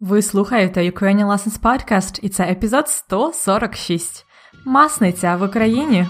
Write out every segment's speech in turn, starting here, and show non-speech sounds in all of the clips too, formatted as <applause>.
Ви слухаєте Ukrainian Lessons Podcast і це епізод 146. Масниця в Україні.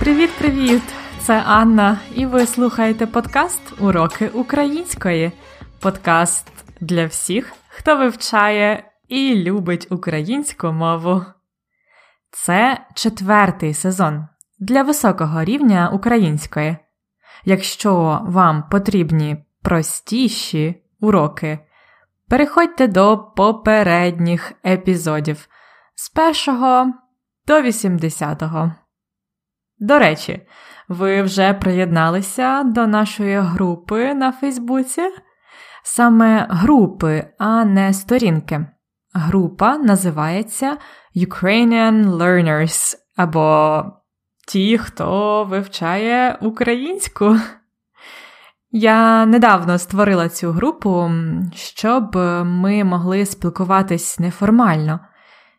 Привіт-привіт! Це Анна, і ви слухаєте подкаст Уроки української. Подкаст для всіх, хто вивчає і любить українську мову. Це четвертий сезон для високого рівня української. Якщо вам потрібні простіші уроки, переходьте до попередніх епізодів з першого до 80-го. До речі, ви вже приєдналися до нашої групи на Фейсбуці? Саме групи, а не сторінки. Група називається Ukrainian Learners або Ті, хто вивчає українську. Я недавно створила цю групу, щоб ми могли спілкуватись неформально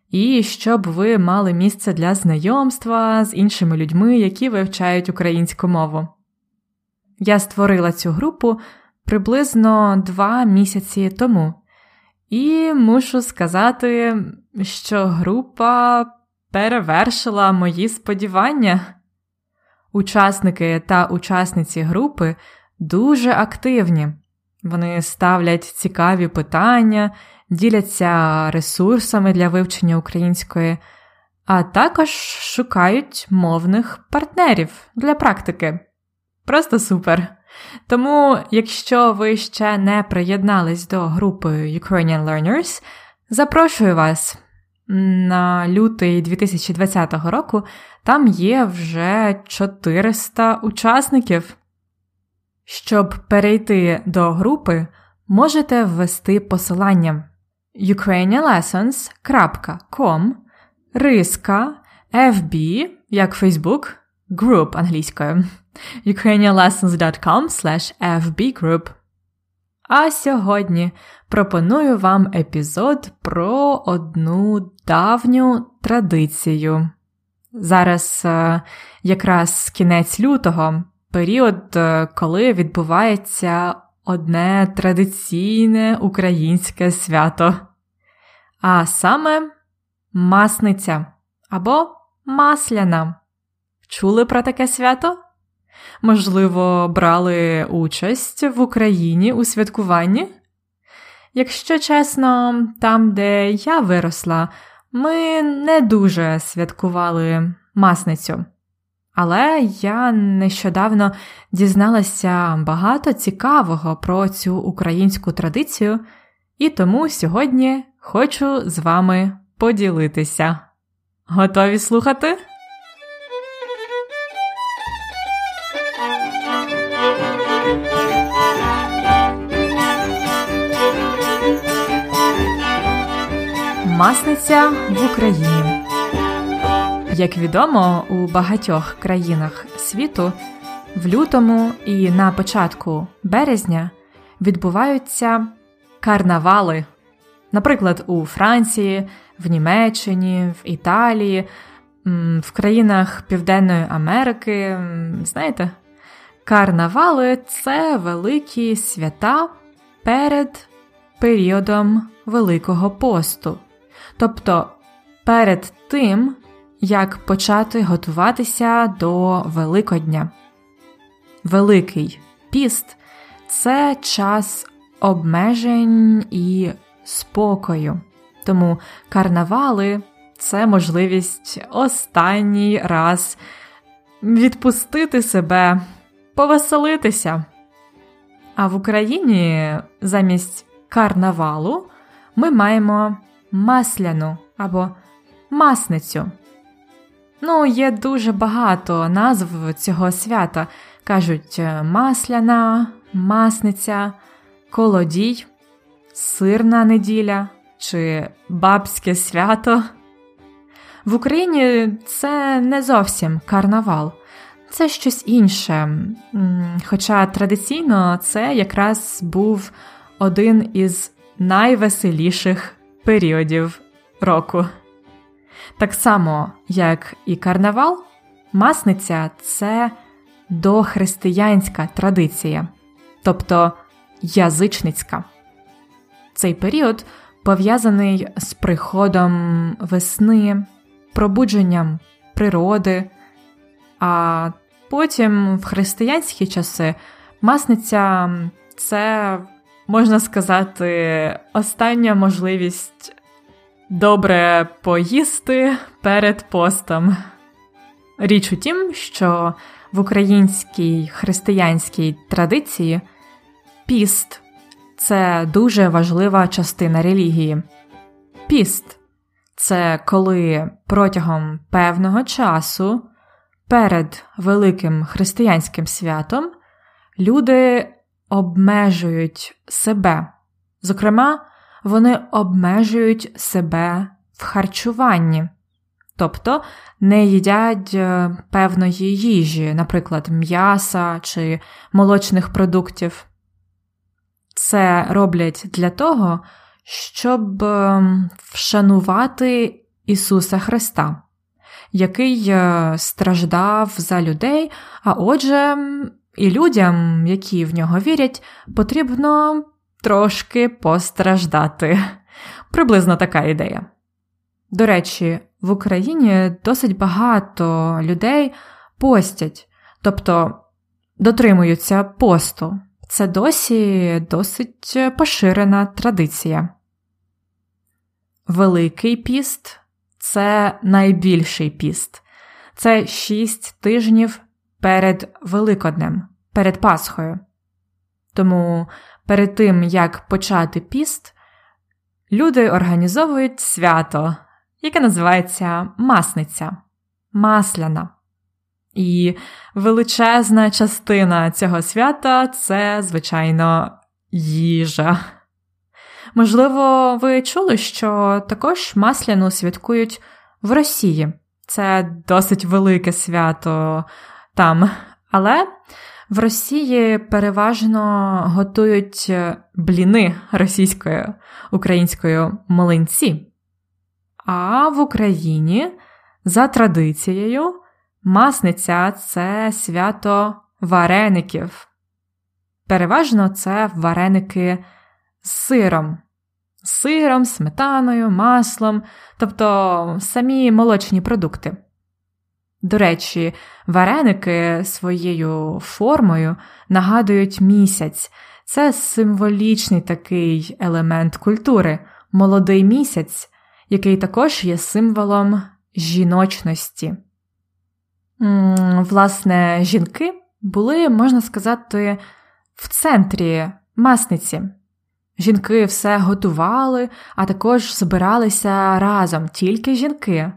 і щоб ви мали місце для знайомства з іншими людьми, які вивчають українську мову. Я створила цю групу приблизно два місяці тому, і мушу сказати, що група перевершила мої сподівання. Учасники та учасниці групи дуже активні. Вони ставлять цікаві питання діляться ресурсами для вивчення української, а також шукають мовних партнерів для практики. Просто супер! Тому, якщо ви ще не приєднались до групи Ukrainian Learners, запрошую вас. На лютий 2020 року там є вже 400 учасників. Щоб перейти до групи, можете ввести посилання ukrainianlessons.com, риска, FB, як Facebook, group англійською, ukrainianlessons.com slash fbgroup. А сьогодні пропоную вам епізод про одну давню традицію. Зараз е, якраз кінець лютого, період, е, коли відбувається одне традиційне українське свято а саме масниця або масляна. Чули про таке свято? Можливо, брали участь в Україні у святкуванні? Якщо чесно, там, де я виросла, ми не дуже святкували масницю. Але я нещодавно дізналася багато цікавого про цю українську традицію, і тому сьогодні хочу з вами поділитися. Готові слухати? Масниця в Україні. Як відомо, у багатьох країнах світу в лютому і на початку березня відбуваються карнавали. Наприклад, у Франції, в Німеччині, в Італії, в країнах Південної Америки, знаєте, карнавали це великі свята перед періодом Великого посту. Тобто перед тим, як почати готуватися до Великодня. Великий піст це час обмежень і спокою. Тому карнавали це можливість останній раз відпустити себе, повеселитися. А в Україні замість карнавалу ми маємо масляну або масницю. Ну, є дуже багато назв цього свята. Кажуть масляна, масниця, колодій сирна неділя чи бабське свято. В Україні це не зовсім карнавал, це щось інше. Хоча традиційно це якраз був один із найвеселіших періодів року. Так само, як і карнавал, масниця це дохристиянська традиція, тобто язичницька. Цей період пов'язаний з приходом весни, пробудженням природи, а потім в християнські часи масниця це, можна сказати, остання можливість добре поїсти перед постом. Річ у тім, що в українській християнській традиції піст це дуже важлива частина релігії. Піст це коли протягом певного часу перед великим християнським святом люди обмежують себе. Зокрема, вони обмежують себе в харчуванні, тобто не їдять е, певної їжі, наприклад, м'яса чи молочних продуктів. Це роблять для того, щоб ем, вшанувати Ісуса Христа, який е, страждав за людей, а отже, і людям, які в нього вірять, потрібно трошки постраждати. Приблизно така ідея. До речі, в Україні досить багато людей постять, тобто дотримуються посту. Це досі досить поширена традиція. Великий піст це найбільший піст. Це шість тижнів перед Великоднем, перед Пасхою. Тому перед тим, як почати піст, люди організовують свято, яке називається Масниця, Масляна. І величезна частина цього свята це, звичайно, їжа. Можливо, ви чули, що також масляну святкують в Росії. Це досить велике свято там. Але в Росії переважно готують бліни російською, українською млинці. А в Україні за традицією масниця це свято вареників. Переважно це вареники з сиром, сиром, сметаною, маслом, тобто самі молочні продукти. До речі, вареники своєю формою нагадують місяць. Це символічний такий елемент культури, молодий місяць, який також є символом жіночності. Власне, жінки були, можна сказати, в центрі масниці. Жінки все готували, а також збиралися разом тільки жінки.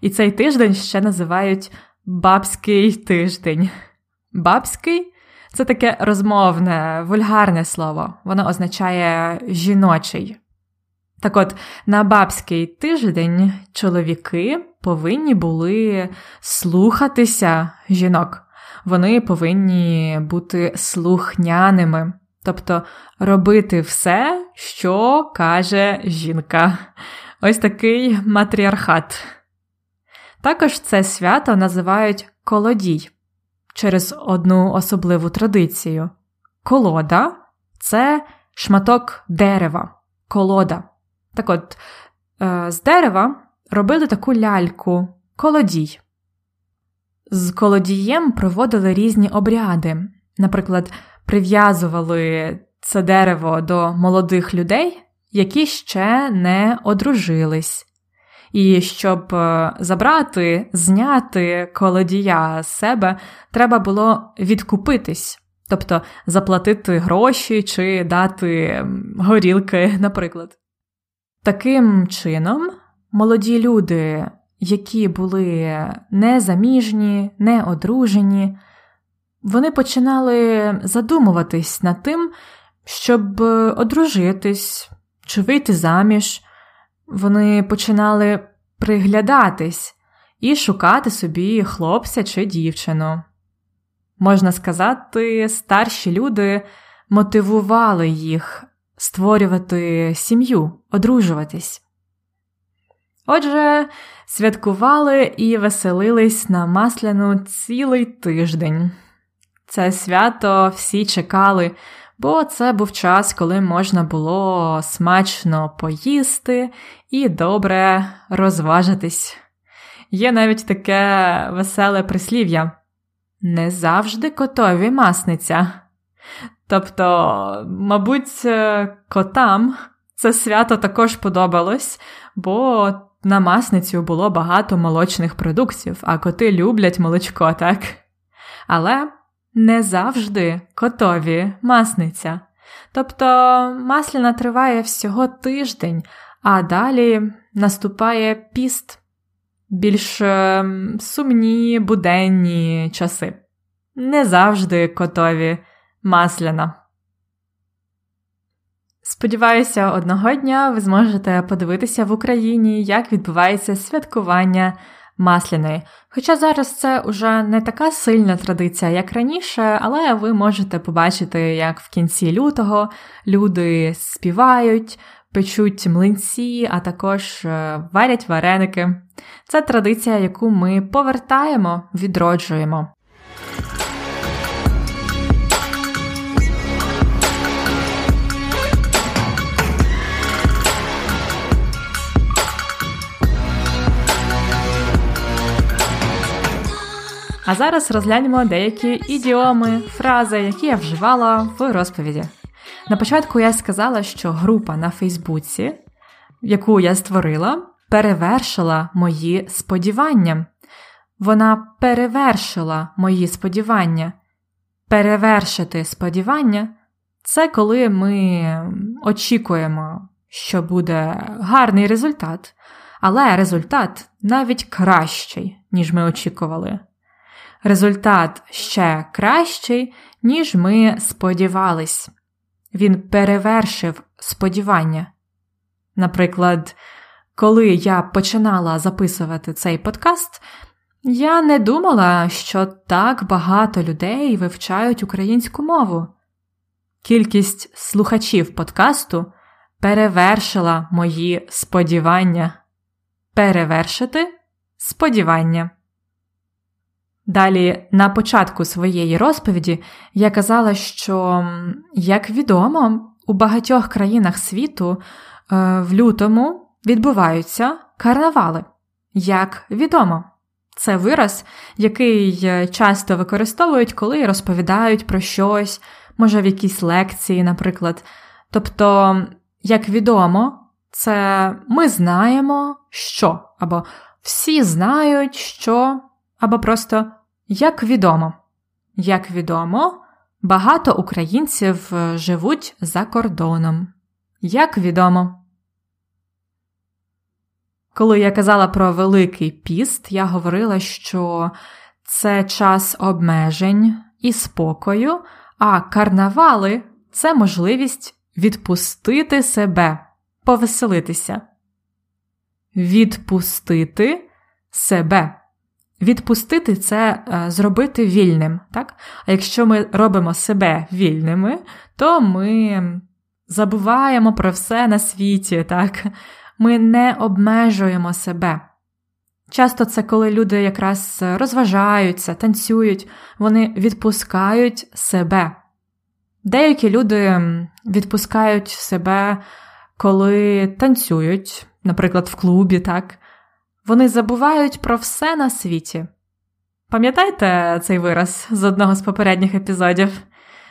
І цей тиждень ще називають бабський тиждень. Бабський це таке розмовне, вульгарне слово, воно означає жіночий. Так от, на бабський тиждень чоловіки повинні були слухатися жінок, вони повинні бути слухняними, тобто робити все, що каже жінка. Ось такий матріархат. Також це свято називають колодій через одну особливу традицію. Колода це шматок дерева, колода. Так от, е, з дерева робили таку ляльку колодій. З колодієм проводили різні обряди. Наприклад, прив'язували це дерево до молодих людей, які ще не одружились. І щоб е, забрати, зняти колодія з себе, треба було відкупитись, тобто заплатити гроші чи дати горілки, <laughs> наприклад. Таким чином, молоді люди, які були незаміжні, неодружені, вони починали задумуватись над тим, щоб одружитись чи вийти заміж. Вони починали приглядатись і шукати собі хлопця чи дівчину. Можна сказати, старші люди мотивували їх створювати сім'ю, одружуватись. Отже, святкували і веселились на масляну цілий тиждень. Це свято всі чекали, бо це був час, коли можна було смачно поїсти і добре розважитись. Є навіть таке веселе прислів'я не завжди котові масниця. Тобто, мабуть, котам це свято також подобалось, бо на масницю було багато молочних продуктів, а коти люблять молочко, так? Але не завжди котові масниця. Тобто масляна триває всього тиждень, а далі наступає піст, більш ем, сумні буденні часи. Не завжди котові масляна. Сподіваюся, одного дня ви зможете подивитися в Україні, як відбувається святкування масляної. Хоча зараз це вже не така сильна традиція, як раніше, але ви можете побачити, як в кінці лютого люди співають, печуть млинці, а також е, варять вареники. Це традиція, яку ми повертаємо, відроджуємо. А зараз розглянемо деякі ідіоми, фрази, які я вживала в розповіді. На початку я сказала, що група на Фейсбуці, яку я створила, перевершила мої сподівання. Вона перевершила мої сподівання. Перевершити сподівання це коли ми очікуємо, що буде гарний результат, але результат навіть кращий, ніж ми очікували результат ще кращий, ніж ми сподівались. Він перевершив сподівання. Наприклад, коли я починала записувати цей подкаст, я не думала, що так багато людей вивчають українську мову. Кількість слухачів подкасту перевершила мої сподівання. Перевершити сподівання. Далі, на початку своєї розповіді, я казала, що, як відомо, у багатьох країнах світу е, в лютому відбуваються карнавали. Як відомо, це вираз, який е, часто використовують, коли розповідають про щось, може в якійсь лекції, наприклад. Тобто, як відомо, це ми знаємо, що, або всі знають, що, або просто як відомо, як відомо, багато українців е, живуть за кордоном. Як відомо. Коли я казала про Великий піст, я говорила, що це час обмежень і спокою, а карнавали це можливість відпустити себе, повеселитися. Відпустити себе. Відпустити це е, зробити вільним. Так? А якщо ми робимо себе вільними, то ми забуваємо про все на світі, так? ми не обмежуємо себе. Часто це коли люди якраз розважаються, танцюють, вони відпускають себе. Деякі люди відпускають себе, коли танцюють, наприклад, в клубі, так? Вони забувають про все на світі. Пам'ятаєте цей вираз з одного з попередніх епізодів?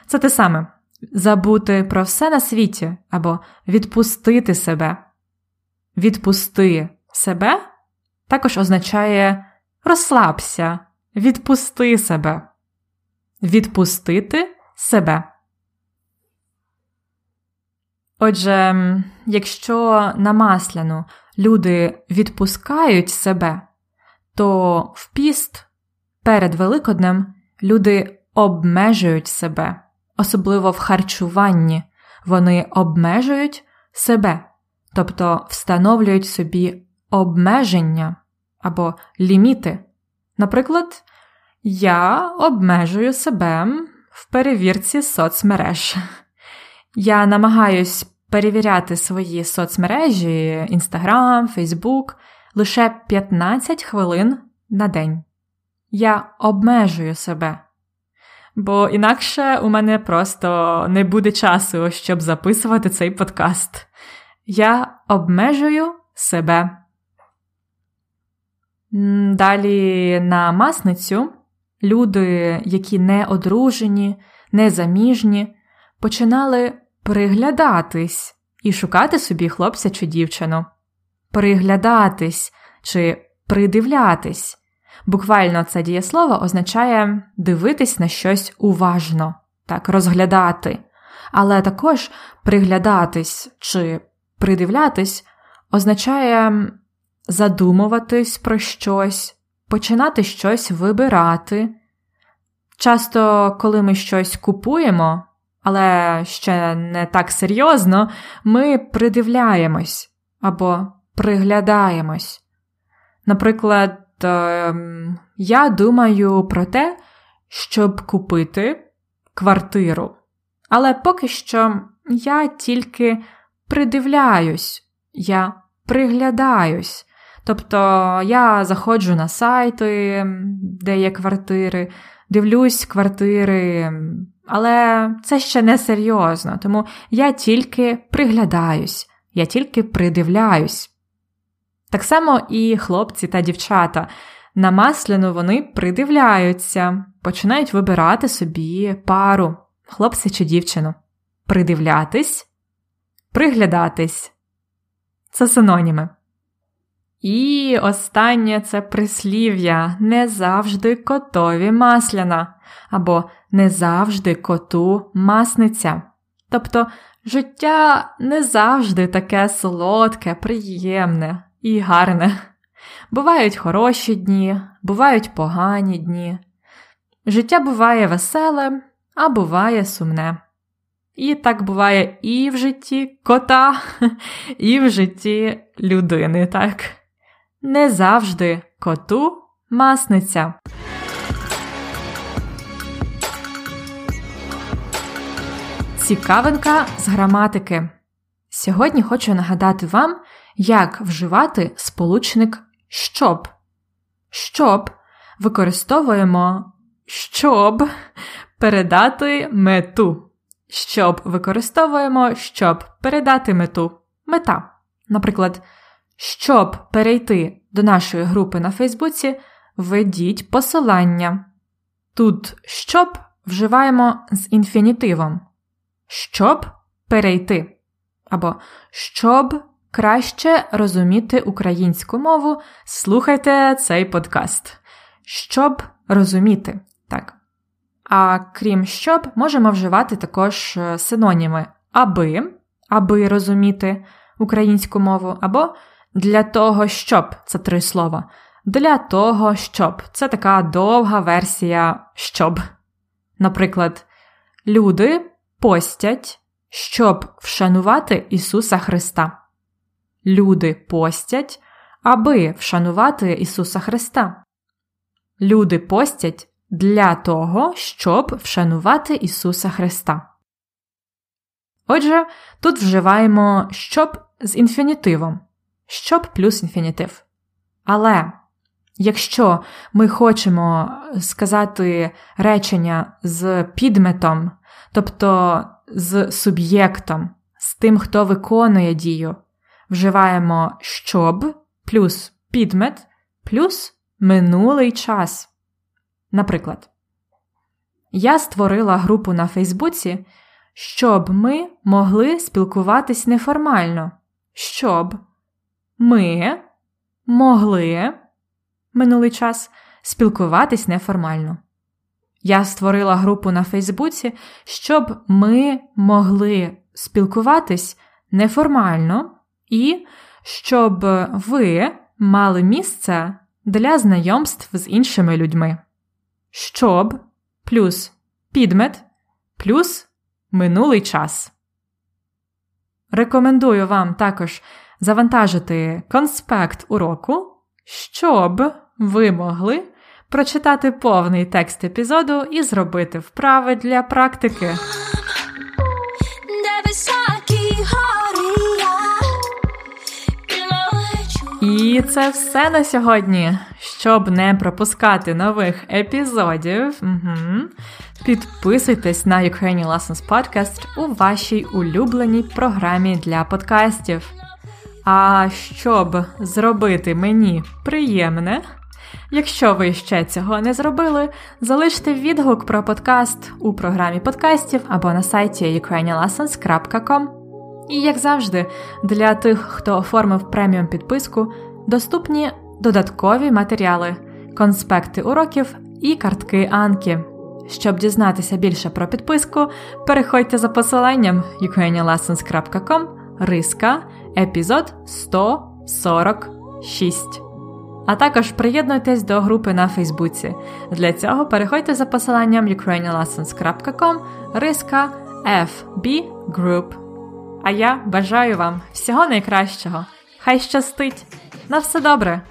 Це те саме забути про все на світі або відпустити себе. Відпусти себе також означає розслабся, відпусти себе, відпустити себе. Отже, якщо на масляну люди відпускають себе, то в піст перед Великоднем люди обмежують себе, особливо в харчуванні, вони обмежують себе, тобто встановлюють собі обмеження або ліміти. Наприклад, я обмежую себе в перевірці соцмереж. Я намагаюсь перевіряти свої соцмережі Instagram, Facebook лише 15 хвилин на день. Я обмежую себе. Бо інакше у мене просто не буде часу, щоб записувати цей подкаст. Я обмежую себе. Далі на масницю люди, які не одружені, не заміжні, починали приглядатись і шукати собі хлопця чи дівчину, приглядатись чи придивлятись. Буквально це дієслово означає дивитись на щось уважно, так, розглядати. Але також приглядатись чи придивлятись означає задумуватись про щось, починати щось вибирати. Часто, коли ми щось купуємо, але ще не так серйозно, ми придивляємось або приглядаємось. Наприклад, ем, я думаю про те, щоб купити квартиру. Але поки що я тільки придивляюсь, я приглядаюсь. Тобто я заходжу на сайти, де є квартири, дивлюсь квартири, але це ще не серйозно, тому я тільки приглядаюсь, я тільки придивляюсь. Так само і хлопці та дівчата. На масляну вони придивляються, починають вибирати собі пару, хлопця чи дівчину. Придивлятись, приглядатись. Це синоніми. І останнє це прислів'я не завжди котові масляна, або не завжди коту масниця. Тобто життя не завжди таке солодке, приємне і гарне. Бувають хороші дні, бувають погані дні. Життя буває веселе, а буває сумне. І так буває і в житті кота, <laughs> і в житті людини, так? Не завжди коту масниця. Цікавинка з граматики. Сьогодні хочу нагадати вам, як вживати сполучник щоб. Щоб використовуємо щоб передати мету. Щоб використовуємо, щоб передати мету. Мета. Наприклад, щоб перейти до нашої групи на Фейсбуці, введіть посилання. Тут щоб вживаємо з інфінітивом. Щоб перейти. Або щоб краще розуміти українську мову, слухайте цей подкаст. Щоб розуміти. Так. А крім щоб, можемо вживати також е, синоніми аби, аби розуміти українську мову, або для того, щоб це три слова. Для того, щоб це така довга версія щоб. Наприклад, люди постять, щоб вшанувати Ісуса Христа. Люди постять, аби вшанувати Ісуса Христа. Люди постять для того, щоб вшанувати Ісуса Христа. Отже, тут вживаємо щоб з інфінітивом щоб плюс інфінітив. Але якщо ми хочемо сказати речення з підметом, тобто з суб'єктом, з тим, хто виконує дію, вживаємо щоб плюс підмет плюс минулий час. Наприклад, я створила групу на Фейсбуці, щоб ми могли спілкуватись неформально, щоб ми могли минулий час спілкуватись неформально. Я створила групу на Фейсбуці, щоб ми могли спілкуватись неформально і щоб ви мали місце для знайомств з іншими людьми. Щоб плюс підмет плюс минулий час. Рекомендую вам також завантажити конспект уроку, щоб ви могли прочитати повний текст епізоду і зробити вправи для практики. І це все на сьогодні. Щоб не пропускати нових епізодів, угу, підписуйтесь на Ukrainian Lessons Podcast у вашій улюбленій програмі для подкастів. А щоб зробити мені приємне, якщо ви ще цього не зробили, залиште відгук про подкаст у програмі подкастів або на сайті ukrainianlessons.com. І, як завжди, для тих, хто оформив преміум підписку, доступні додаткові матеріали, конспекти уроків і картки Анки. Щоб дізнатися більше про підписку, переходьте за посиланням ukrainianlessons.com риска епізод 146. А також приєднуйтесь до групи на Фейсбуці. Для цього переходьте за посиланням ukrainianlessons.com риска FB Group. А я бажаю вам всього найкращого. Хай щастить! На все добре!